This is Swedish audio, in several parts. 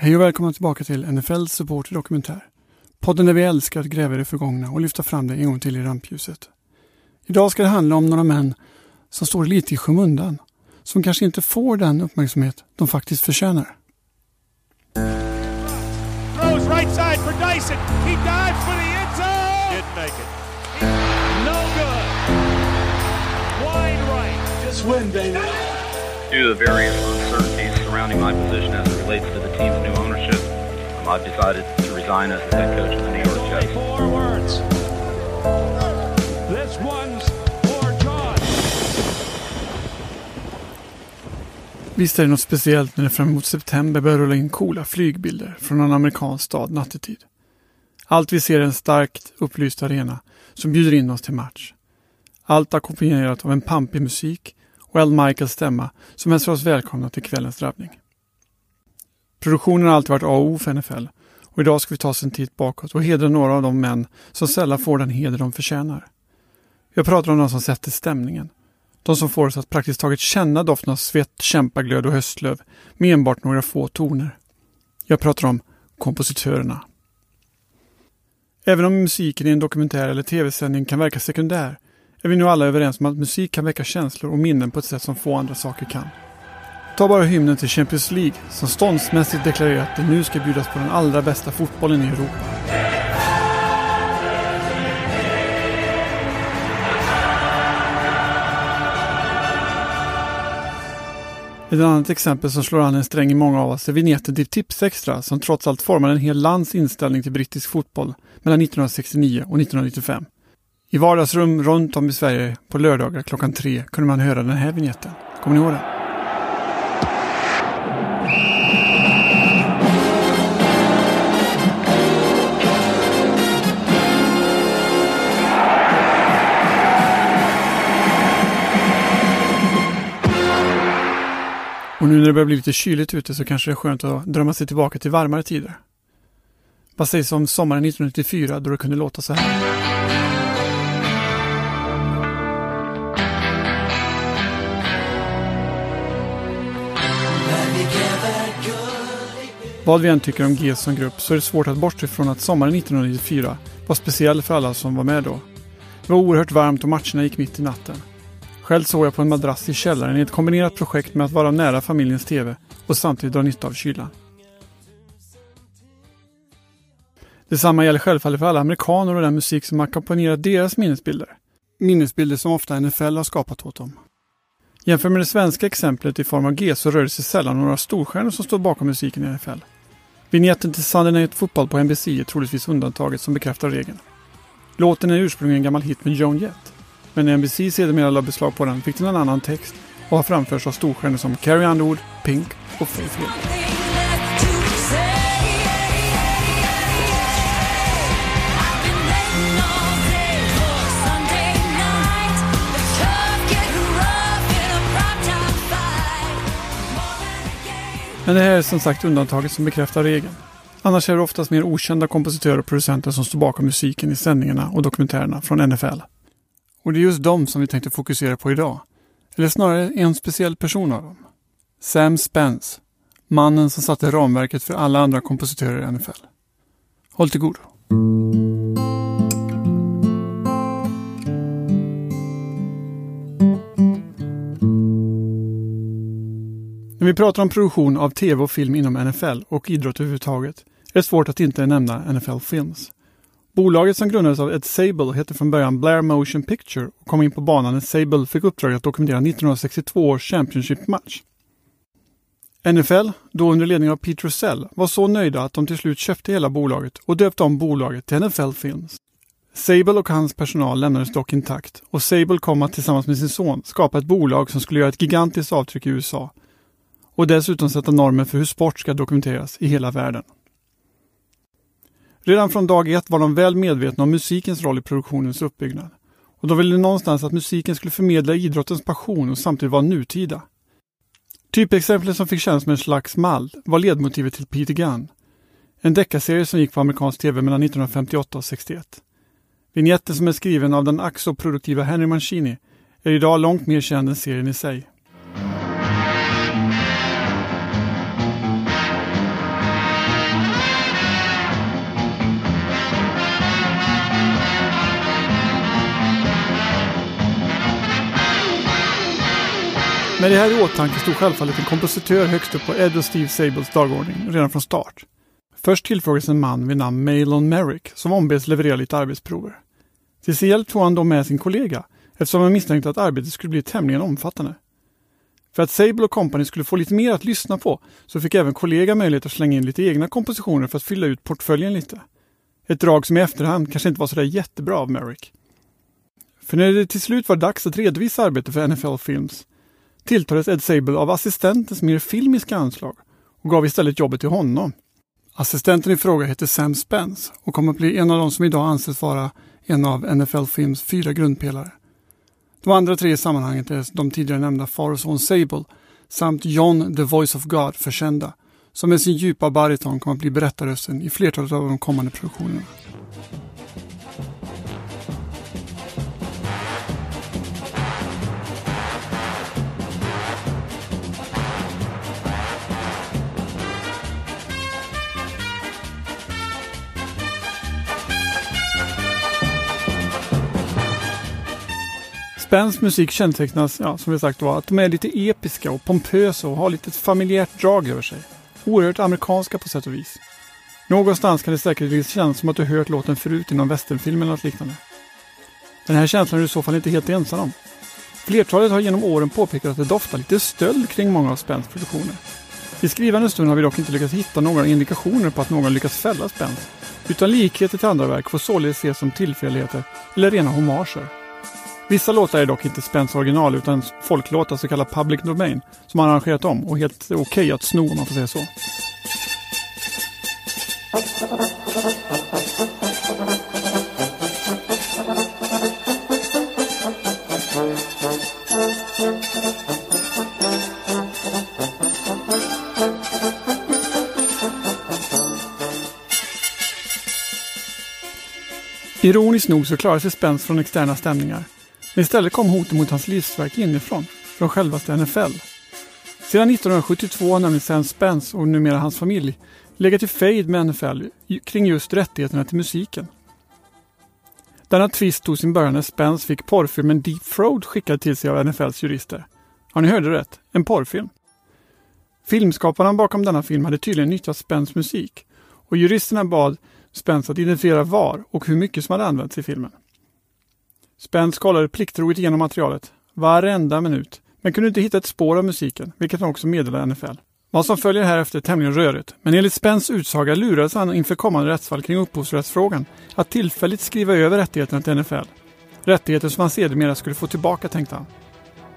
Hej och välkomna tillbaka till NFLs Supporter Dokumentär. Podden där vi älskar att gräva i det förgångna och lyfta fram det en gång till i rampljuset. Idag ska det handla om några män som står lite i skymundan. Som kanske inte får den uppmärksamhet de faktiskt förtjänar. For the end surrounding my position as it relates to the team's new ownership, um, I've decided to resign as the head coach of the New York Jets. four words. This one's for John. Visst är det något speciellt när det fram emot september börjar rulla in coola flygbilder från en amerikansk stad nattetid. Allt vi ser är en starkt upplyst arena som bjuder in oss till match. Allt ackompanjerat av en pampig musik och Al Michaels stämma som hälsar oss välkomna till kvällens drabbning. Produktionen har alltid varit A och O för NFL och idag ska vi ta oss en titt bakåt och hedra några av de män som sällan får den heder de förtjänar. Jag pratar om de som sätter stämningen. De som får oss att praktiskt taget känna doften av svett, kämpaglöd och höstlöv med enbart några få toner. Jag pratar om kompositörerna. Även om musiken i en dokumentär eller tv-sändning kan verka sekundär är vi nu alla överens om att musik kan väcka känslor och minnen på ett sätt som få andra saker kan. Ta bara hymnen till Champions League som ståndsmässigt deklarerar att det nu ska bjudas på den allra bästa fotbollen i Europa. Ett annat exempel som slår an en sträng i många av oss är vignetten till Tipsextra som trots allt formade en hel lands inställning till brittisk fotboll mellan 1969 och 1995. I vardagsrum runt om i Sverige på lördagar klockan tre kunde man höra den här vignetten. Kommer ni ihåg den? Och nu när det börjar bli lite kyligt ute så kanske det är skönt att drömma sig tillbaka till varmare tider. Vad sägs om sommaren 1994 då det kunde låta så här? Vad vi än tycker om GES som grupp så är det svårt att bortse från att sommaren 1994 var speciell för alla som var med då. Det var oerhört varmt och matcherna gick mitt i natten. Själv sov jag på en madrass i källaren i ett kombinerat projekt med att vara nära familjens TV och samtidigt dra nytta av kylan. Detsamma gäller självfallet för alla amerikaner och den musik som ackompanjerat deras minnesbilder. Minnesbilder som ofta NFL har skapat åt dem. Jämfört med det svenska exemplet i form av G så rör det sig sällan om några storstjärnor som står bakom musiken i NFL. Vignetten till Sunday Night Football på NBC är troligtvis undantaget som bekräftar regeln. Låten är ursprungligen en gammal hit med Joan Jett. Men när NBC sedermera la beslag på den fick den en annan text och har framförts av storstjärnor som Carrie Underwood, Pink och Faith Hill. Men det här är som sagt undantaget som bekräftar regeln. Annars är det oftast mer okända kompositörer och producenter som står bakom musiken i sändningarna och dokumentärerna från NFL. Och det är just dem som vi tänkte fokusera på idag. Eller snarare en speciell person av dem. Sam Spence. Mannen som satte ramverket för alla andra kompositörer i NFL. Håll till godo. Vi pratar om produktion av tv och film inom NFL och idrott överhuvudtaget är det svårt att inte nämna NFL Films. Bolaget som grundades av Ed Sable hette från början Blair Motion Picture och kom in på banan när Sable fick uppdraget att dokumentera 1962 års Championship-match. NFL, då under ledning av Pete Russell, var så nöjda att de till slut köpte hela bolaget och döpte om bolaget till NFL Films. Sable och hans personal lämnades dock intakt och Sable kom att tillsammans med sin son skapa ett bolag som skulle göra ett gigantiskt avtryck i USA och dessutom sätta normer för hur sport ska dokumenteras i hela världen. Redan från dag ett var de väl medvetna om musikens roll i produktionens uppbyggnad. Och de ville någonstans att musiken skulle förmedla idrottens passion och samtidigt vara nutida. Typexemplet som fick kännas som en slags mall var ledmotivet till Peter Gunn. En deckarserie som gick på amerikansk tv mellan 1958 och 61. Vignetten som är skriven av den ack så produktiva Henry Mancini är idag långt mer känd än serien i sig. Med det här i åtanke stod självfallet en kompositör högst upp på Ed och Steve Sables dagordning redan från start. Först tillfrågades en man vid namn Malon Merrick som ombeds leverera lite arbetsprover. Till sin hjälp tog han då med sin kollega eftersom han misstänkte att arbetet skulle bli tämligen omfattande. För att Sable och Company skulle få lite mer att lyssna på så fick även kollega möjlighet att slänga in lite egna kompositioner för att fylla ut portföljen lite. Ett drag som i efterhand kanske inte var sådär jättebra av Merrick. För när det till slut var dags att redovisa arbetet för NFL Films tilltalades Ed Sable av assistentens mer filmiska anslag och gav istället jobbet till honom. Assistenten i fråga heter Sam Spence och kommer att bli en av de som idag anses vara en av NFL Films fyra grundpelare. De andra tre i sammanhanget är de tidigare nämnda far och son Sable samt John the Voice of God förkända, som med sin djupa bariton kommer att bli berättarrösten i flertalet av de kommande produktionerna. Spens musik kännetecknas, ja, som vi sagt var, att de är lite episka och pompösa och har lite familjärt drag över sig. Oerhört amerikanska på sätt och vis. Någonstans kan det säkert kännas som att du hört låten förut i någon westernfilm eller något liknande. Den här känslan är du i så fall inte helt ensam om. Flertalet har genom åren påpekat att det doftar lite stöld kring många av Spens produktioner. I skrivande stund har vi dock inte lyckats hitta några indikationer på att någon lyckats fälla Spens, utan likheter till andra verk får således ses som tillfälligheter eller rena hommager. Vissa låtar är dock inte Spence original utan folklåtar, så kallad public domain, som han arrangerat om och helt okej okay att sno om man får säga så. Ironiskt nog så klarar sig Spence från externa stämningar. Men istället kom hoten mot hans livsverk inifrån, från självaste NFL. Sedan 1972 har nämligen Sam Spence och numera hans familj legat i fejd med NFL kring just rättigheterna till musiken. Denna tvist tog sin början när Spence fick porrfilmen Deep Throat skickad till sig av NFLs jurister. Ja, ni hörde rätt. En porrfilm. Filmskaparna bakom denna film hade tydligen nyttjat Spence musik och juristerna bad Spence att identifiera var och hur mycket som hade använts i filmen. Spence kollade plikttroget igenom materialet, varenda minut, men kunde inte hitta ett spår av musiken, vilket han också meddelade NFL. Vad som följer härefter är tämligen rörigt, men enligt Spens utsaga lurades han inför kommande rättsfall kring upphovsrättsfrågan att tillfälligt skriva över rättigheterna till NFL. Rättigheter som han sedermera skulle få tillbaka, tänkte han.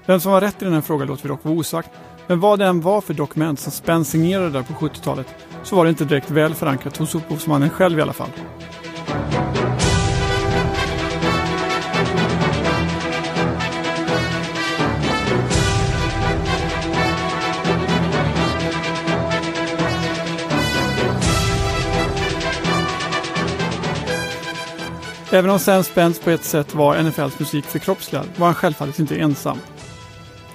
Vem som var rätt i den här frågan låter vi dock vara osagt, men vad det än var för dokument som Spence signerade där på 70-talet så var det inte direkt väl förankrat hos upphovsmannen själv i alla fall. Även om Sam Spence på ett sätt var NFLs musik förkroppsligad var han självfallet inte ensam.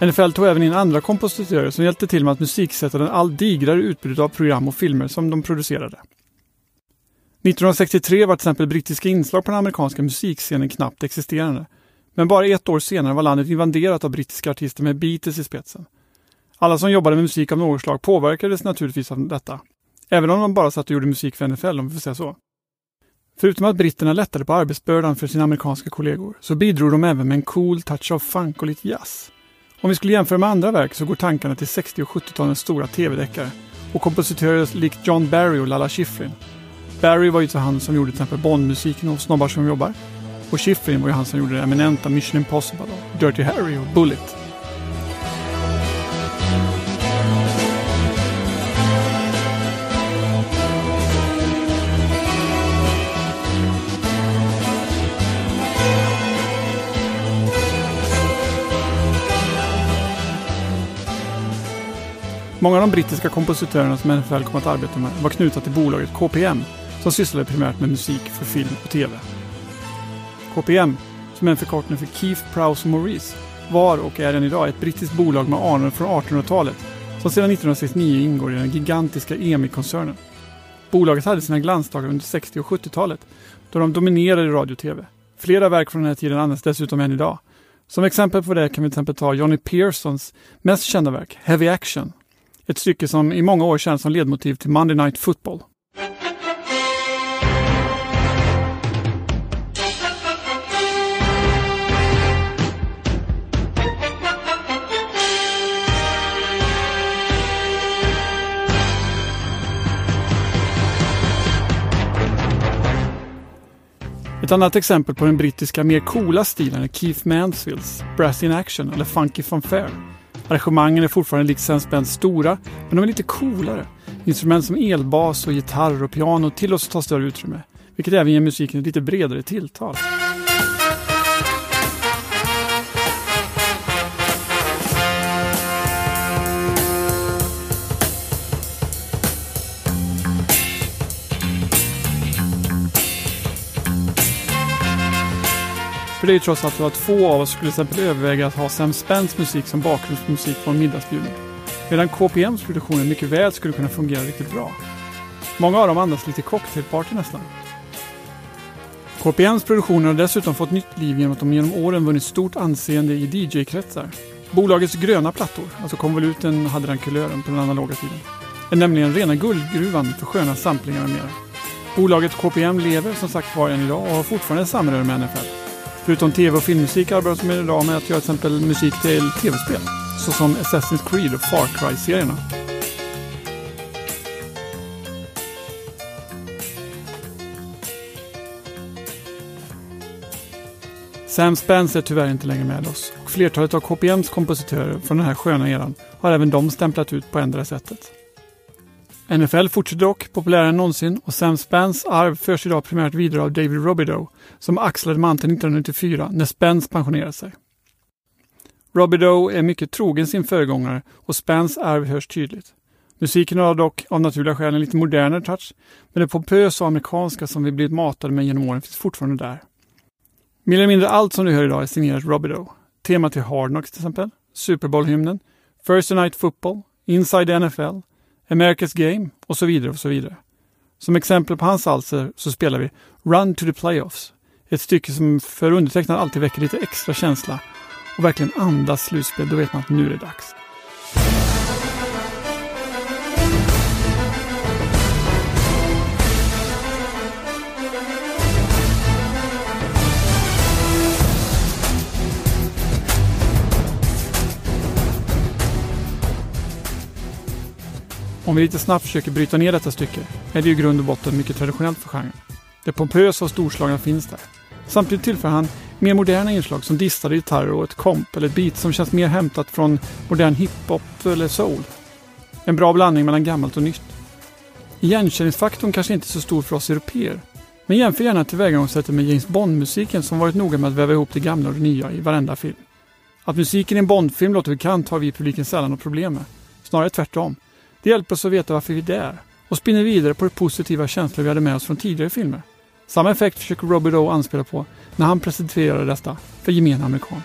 NFL tog även in andra kompositörer som hjälpte till med att musiksätta den allt digrare utbudet av program och filmer som de producerade. 1963 var till exempel brittiska inslag på den amerikanska musikscenen knappt existerande. Men bara ett år senare var landet invaderat av brittiska artister med Beatles i spetsen. Alla som jobbade med musik av något slag påverkades naturligtvis av detta. Även om de bara satt och gjorde musik för NFL om vi får säga så. Förutom att britterna lättade på arbetsbördan för sina amerikanska kollegor så bidrog de även med en cool touch av funk och lite jazz. Om vi skulle jämföra med andra verk så går tankarna till 60 och 70-talens stora tv-deckare och kompositörer likt John Barry och Lalla Schifrin. Barry var ju till han som gjorde till exempel Bondmusiken och Snobbar som jobbar. Och Schifrin var ju han som gjorde det eminenta Mission Impossible och Dirty Harry och Bullet. Många av de brittiska kompositörerna som NFL kom att arbeta med var knutna till bolaget KPM som sysslade primärt med musik för film och TV. KPM, som är en förkortning för Keith Prowse Maurice, var och är än idag ett brittiskt bolag med anor från 1800-talet som sedan 1969 ingår i den gigantiska EMI-koncernen. Bolaget hade sina glansdagar under 60 och 70-talet då de dominerade radio och TV. Flera verk från den här tiden används dessutom än idag. Som exempel på det kan vi till exempel ta Johnny Pearsons mest kända verk, Heavy Action. Ett stycke som i många år känns som ledmotiv till Monday Night Football. Ett annat exempel på den brittiska mer coola stilen är Keith Mansfields Brass in Action eller Funky Fanfare. Arrangemangen är fortfarande likt Sam stora, men de är lite coolare. Instrument som elbas och gitarr och piano tillåts ta större utrymme, vilket även ger musiken ett lite bredare tilltal. För det är ju trots allt så att få av oss skulle till exempel överväga att ha Sam Spence musik som bakgrundsmusik på en middagsbjudning. Medan KPMs produktioner mycket väl skulle kunna fungera riktigt bra. Många av dem andas lite cocktailparty nästan. KPMs produktioner har dessutom fått nytt liv genom att de genom åren vunnit stort anseende i DJ-kretsar. Bolagets gröna plattor, alltså konvoluten hade den kulören på den analoga tiden, är nämligen rena guldgruvan för sköna samplingar med mera. Bolaget KPM lever som sagt var än idag och har fortfarande samröre med NFL. Förutom tv och filmmusik arbetar de idag med att göra till exempel musik till tv-spel. Såsom Assassin's Creed och Far Cry-serierna. Sam Spence är tyvärr inte längre med oss och flertalet av KPMs kompositörer från den här sköna eran har även de stämplat ut på ändra sättet. NFL fortsätter dock populärare än någonsin och Sam Spence arv förs idag primärt vidare av David Robidoux som axlade manteln 1994 när Spence pensionerade sig. Robidoux är mycket trogen sin föregångare och Spence arv hörs tydligt. Musiken har dock av naturliga skäl en lite modernare touch, men det pompösa och amerikanska som vi blivit matade med genom åren finns fortfarande där. Mer eller mindre allt som du hör idag är signerat Robidoux. Temat till Hard Knocks till exempel, Super Bowl-hymnen, First Night Football, Inside NFL, America's Game och så vidare och så vidare. Som exempel på hans alster så spelar vi Run to the Playoffs. Ett stycke som för undertecknad alltid väcker lite extra känsla och verkligen andas slutspel. Då vet man att nu är det dags. Om vi lite snabbt försöker bryta ner detta stycke är det i grund och botten mycket traditionellt för genren. Det pompösa och storslagna finns där. Samtidigt tillför han mer moderna inslag som distade gitarrer och ett komp eller ett beat som känns mer hämtat från modern hiphop eller soul. En bra blandning mellan gammalt och nytt. Igenkänningsfaktorn kanske inte är så stor för oss europeer. Men jämför gärna tillvägagångssättet med James Bond-musiken som varit noga med att väva ihop det gamla och det nya i varenda film. Att musiken i en Bond-film låter bekant har vi i publiken sällan något problem med. Snarare tvärtom. Det hjälper oss att veta varför vi är där och spinner vidare på de positiva känslor vi hade med oss från tidigare filmer. Samma effekt försöker Robert Rowe anspela på när han presenterade detta för gemene amerikan.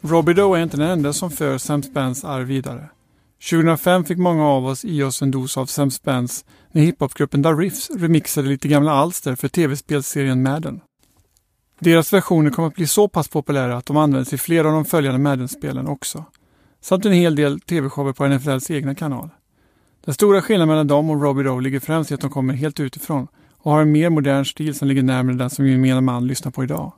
Robbie Doe är inte den enda som för Sam Spence arv vidare. 2005 fick många av oss i oss en dos av Sam Spence när hiphopgruppen Da Riffs remixade lite gamla alster för tv-spelserien Madden. Deras versioner kom att bli så pass populära att de används i flera av de följande Madden-spelen också. Samt en hel del tv-shower på NFLs egna kanal. Den stora skillnaden mellan dem och Robbie Rowe ligger främst i att de kommer helt utifrån och har en mer modern stil som ligger närmare den som gemene man lyssnar på idag.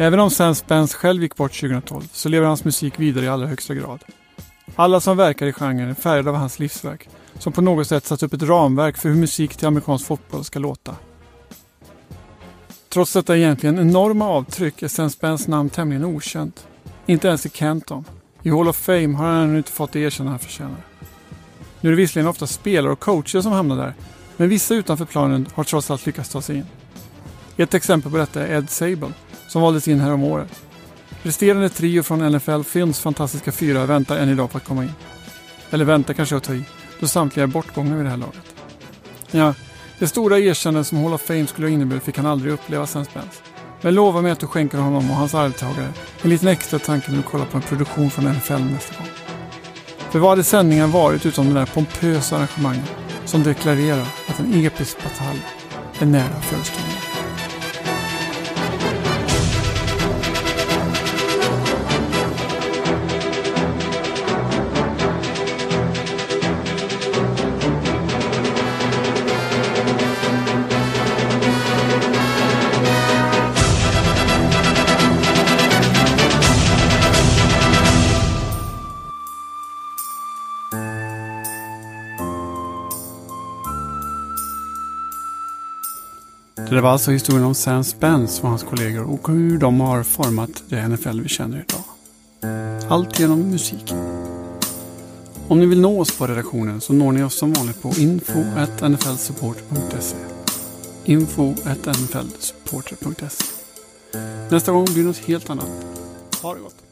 Även om Sam Spence själv gick bort 2012 så lever hans musik vidare i allra högsta grad. Alla som verkar i genren är färgade av hans livsverk som på något sätt satt upp ett ramverk för hur musik till amerikansk fotboll ska låta. Trots detta egentligen enorma avtryck är Sam Spence namn tämligen okänt. Inte ens i Kenton. I Hall of Fame har han ännu inte fått det erkännande han förtjänar. Nu är det visserligen ofta spelare och coacher som hamnar där, men vissa utanför planen har trots allt lyckats ta sig in. Ett exempel på detta är Ed Sable, som valdes in här om året. Resterande trio från NFL Films fantastiska fyra väntar än idag på att komma in. Eller väntar kanske jag tar i, då samtliga är bortgångna vid det här laget. Ja, det stora erkännande som Hall of Fame skulle ha inneburit fick han aldrig uppleva sen Spence. Men lova mig att du skänker honom och hans arvtagare en liten extra tanke när du kollar på en produktion från NFL nästa gång. För vad hade sändningen varit utan det där pompösa arrangemanget som deklarerar att en episk batalj är nära förestående? Det var alltså historien om Sam Spence och hans kollegor och hur de har format det NFL vi känner idag. Allt genom musik. Om ni vill nå oss på redaktionen så når ni oss som vanligt på info.nflsupporter.se e. info.nflsupporter.se Nästa gång blir det något helt annat. Ha det gott.